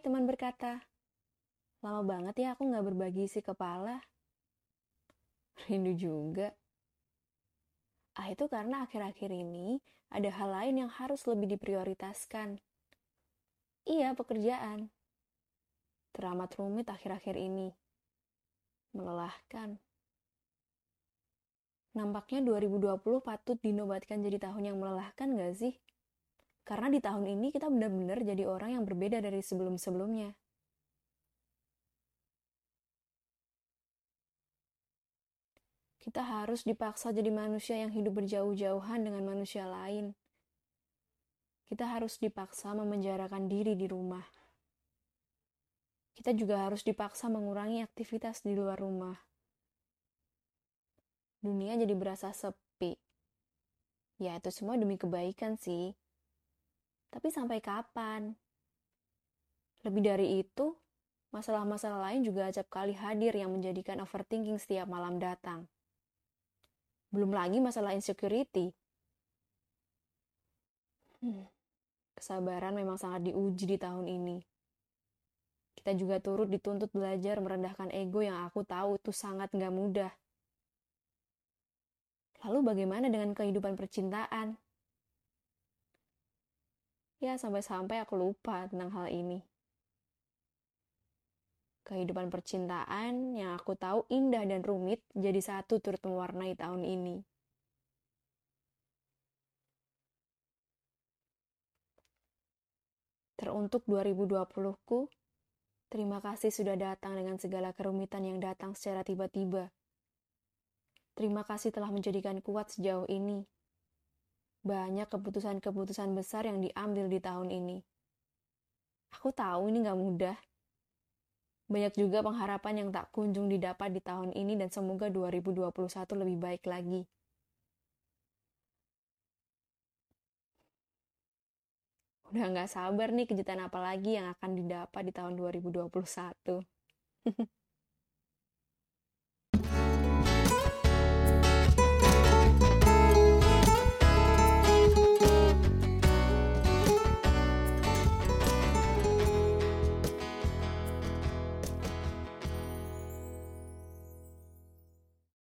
teman berkata. Lama banget ya aku nggak berbagi isi kepala. Rindu juga. Ah itu karena akhir-akhir ini ada hal lain yang harus lebih diprioritaskan. Iya, pekerjaan. Teramat rumit akhir-akhir ini. Melelahkan. Nampaknya 2020 patut dinobatkan jadi tahun yang melelahkan gak sih? Karena di tahun ini kita benar-benar jadi orang yang berbeda dari sebelum-sebelumnya. Kita harus dipaksa jadi manusia yang hidup berjauh-jauhan dengan manusia lain. Kita harus dipaksa memenjarakan diri di rumah. Kita juga harus dipaksa mengurangi aktivitas di luar rumah. Dunia jadi berasa sepi. Ya, itu semua demi kebaikan sih. Tapi sampai kapan? Lebih dari itu, masalah-masalah lain juga acap kali hadir yang menjadikan overthinking setiap malam datang. Belum lagi masalah insecurity. Hmm, kesabaran memang sangat diuji di tahun ini. Kita juga turut dituntut belajar merendahkan ego yang aku tahu itu sangat nggak mudah. Lalu bagaimana dengan kehidupan percintaan? Ya, sampai-sampai aku lupa tentang hal ini kehidupan percintaan yang aku tahu indah dan rumit jadi satu turut mewarnai tahun ini. Teruntuk 2020-ku, terima kasih sudah datang dengan segala kerumitan yang datang secara tiba-tiba. Terima kasih telah menjadikan kuat sejauh ini. Banyak keputusan-keputusan besar yang diambil di tahun ini. Aku tahu ini gak mudah, banyak juga pengharapan yang tak kunjung didapat di tahun ini dan semoga 2021 lebih baik lagi. Udah nggak sabar nih kejutan apa lagi yang akan didapat di tahun 2021.